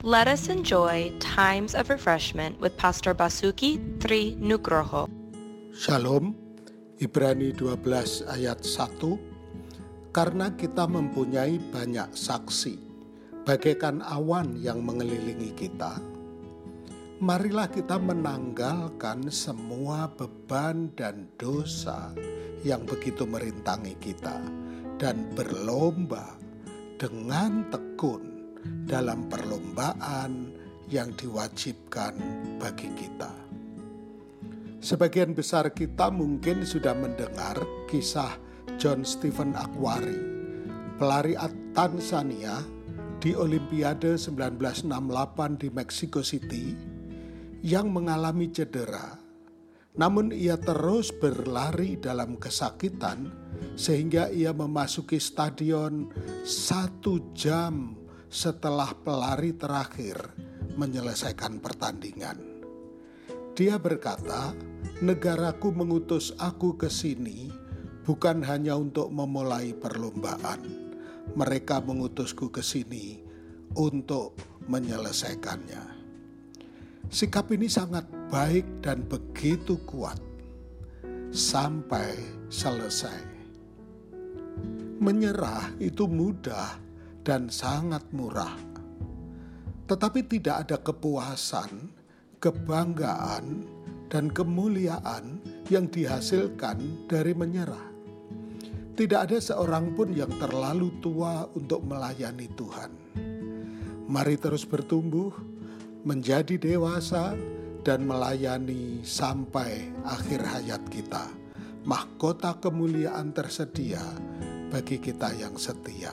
Let us enjoy times of refreshment with Pastor Basuki Tri Nugroho. Shalom, Ibrani 12 ayat 1. Karena kita mempunyai banyak saksi, bagaikan awan yang mengelilingi kita, marilah kita menanggalkan semua beban dan dosa yang begitu merintangi kita dan berlomba dengan tekun dalam perlombaan yang diwajibkan bagi kita. Sebagian besar kita mungkin sudah mendengar kisah John Stephen Akwari, pelari Tanzania di Olimpiade 1968 di Mexico City yang mengalami cedera. Namun ia terus berlari dalam kesakitan sehingga ia memasuki stadion satu jam setelah pelari terakhir menyelesaikan pertandingan. Dia berkata, "Negaraku mengutus aku ke sini bukan hanya untuk memulai perlombaan. Mereka mengutusku ke sini untuk menyelesaikannya." Sikap ini sangat baik dan begitu kuat sampai selesai. Menyerah itu mudah dan sangat murah. Tetapi tidak ada kepuasan, kebanggaan, dan kemuliaan yang dihasilkan dari menyerah. Tidak ada seorang pun yang terlalu tua untuk melayani Tuhan. Mari terus bertumbuh, menjadi dewasa, dan melayani sampai akhir hayat kita. Mahkota kemuliaan tersedia bagi kita yang setia.